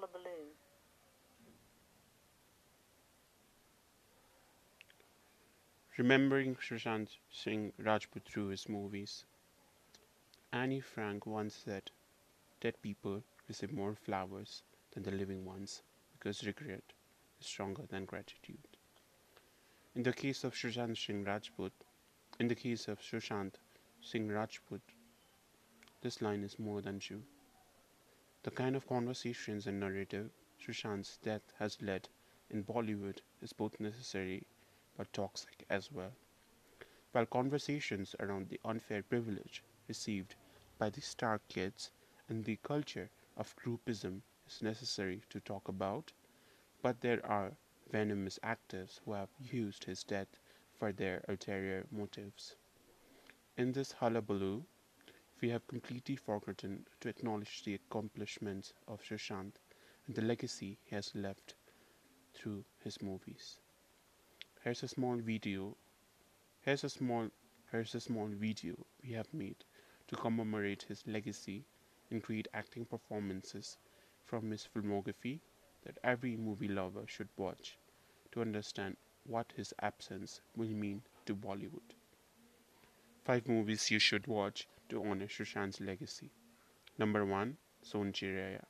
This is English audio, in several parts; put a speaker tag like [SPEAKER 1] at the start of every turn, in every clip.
[SPEAKER 1] hullabaloo?
[SPEAKER 2] Remembering Sushant Singh Rajput through his movies. Annie Frank once said, Dead people receive more flowers than the living ones because regret is stronger than gratitude. In the case of Sushant Singh Rajput, in the case of Sushant Singh Rajput, this line is more than true. The kind of conversations and narrative Sushant's death has led in Bollywood is both necessary but toxic as well. While conversations around the unfair privilege received by the star kids and the culture of groupism is necessary to talk about, but there are venomous actors who have used his death for their ulterior motives. In this hullabaloo, we have completely forgotten to acknowledge the accomplishments of Sushant and the legacy he has left through his movies. Here's a small video. Here's a small here's a small video we have made to commemorate his legacy and create acting performances from his filmography that every movie lover should watch to understand what his absence will mean to Bollywood. Five movies you should watch to honor Sushant's legacy. Number one, Sonchiriya.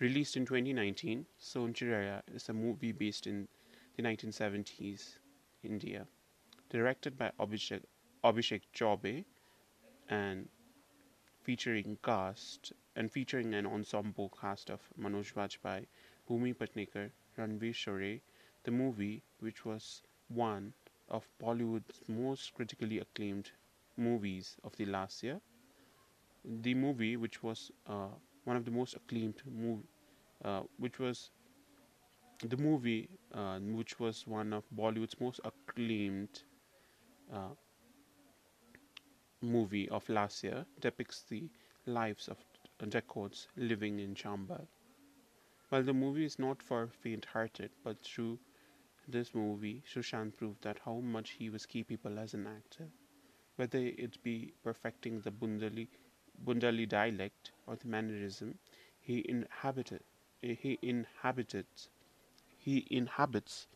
[SPEAKER 2] Released in 2019, Sonchiriya is a movie based in the 1970s India, directed by Abhishek, Abhishek Chaubey and featuring cast and featuring an ensemble cast of Manoj Bajpayee, Bhumi Pednekar, Ranvir Shorey. The movie, which was one of Bollywood's most critically acclaimed movies of the last year. The movie, which was uh, one of the most acclaimed movie, uh, which was the movie, uh, which was one of Bollywood's most acclaimed uh, movie of last year, depicts the lives of records living in Chambal. While the movie is not for faint-hearted, but through this movie, Sushant proved that how much he was capable as an actor whether it be perfecting the Bundeli, Bundeli dialect or the mannerism, he inhabited, he inhabited, he inhabits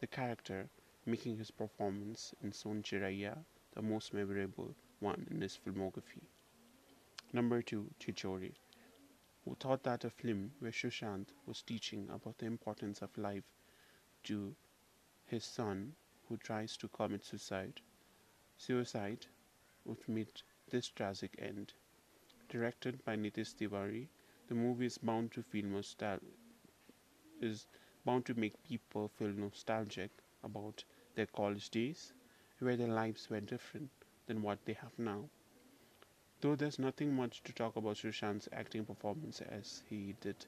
[SPEAKER 2] the character, making his performance in Son the most memorable one in his filmography. Number two, Chhichhore, who thought that a film where Sushant was teaching about the importance of life to his son who tries to commit suicide Suicide would meet this tragic end. Directed by Nitesh Tiwari, the movie is bound to feel nostal- is bound to make people feel nostalgic about their college days, where their lives were different than what they have now. Though there's nothing much to talk about Sushant's acting performance as he did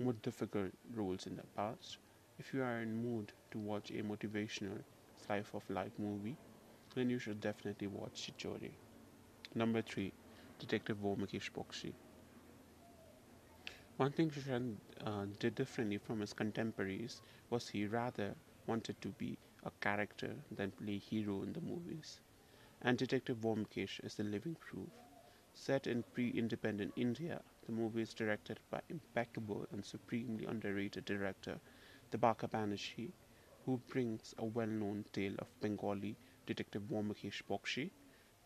[SPEAKER 2] more difficult roles in the past, if you are in mood to watch a motivational slice of life movie, then you should definitely watch Chhichhore. Number 3. Detective Byomkesh Bakshi. One thing Sushant uh, did differently from his contemporaries was he rather wanted to be a character than play hero in the movies. And Detective Byomkesh is the living proof. Set in pre-independent India, the movie is directed by impeccable and supremely underrated director Dibakar Banerjee, who brings a well-known tale of Bengali Detective Byomkesh Bakshi,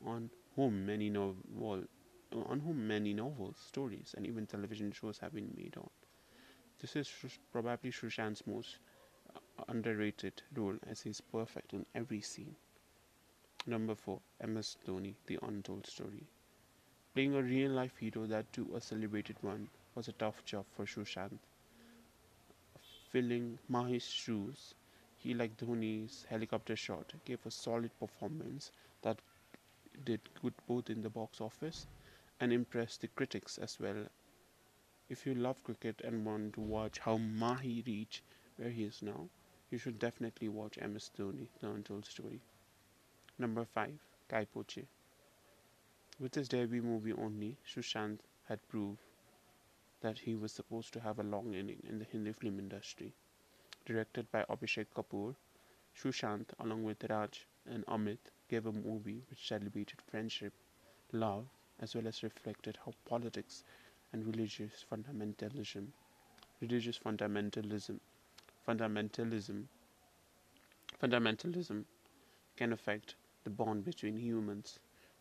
[SPEAKER 2] on whom many novel, on whom many novels, stories, and even television shows have been made on. This is probably Sushant's most uh, underrated role as he's perfect in every scene. Number 4. MS Dhoni, The Untold Story. Playing a real life hero, that too a celebrated one, was a tough job for Sushant. Filling Mahi's shoes he, like Dhoni's helicopter shot, gave a solid performance that did good both in the box office and impressed the critics as well. If you love cricket and want to watch how Mahi reached where he is now, you should definitely watch MS Dhoni, The Untold Story. Number 5. Kai Po Che. With his debut movie only, Sushant had proved that he was supposed to have a long inning in the Hindi film industry directed by Abhishek Kapoor, Sushant, along with Raj and Amit, gave a movie which celebrated friendship, love, as well as reflected how politics and religious fundamentalism. Religious fundamentalism. Fundamentalism. Fundamentalism can affect the bond between humans.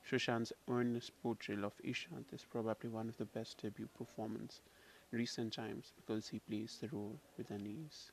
[SPEAKER 2] Sushant's earnest portrayal of Ishant is probably one of the best debut performances in recent times because he plays the role with an ease.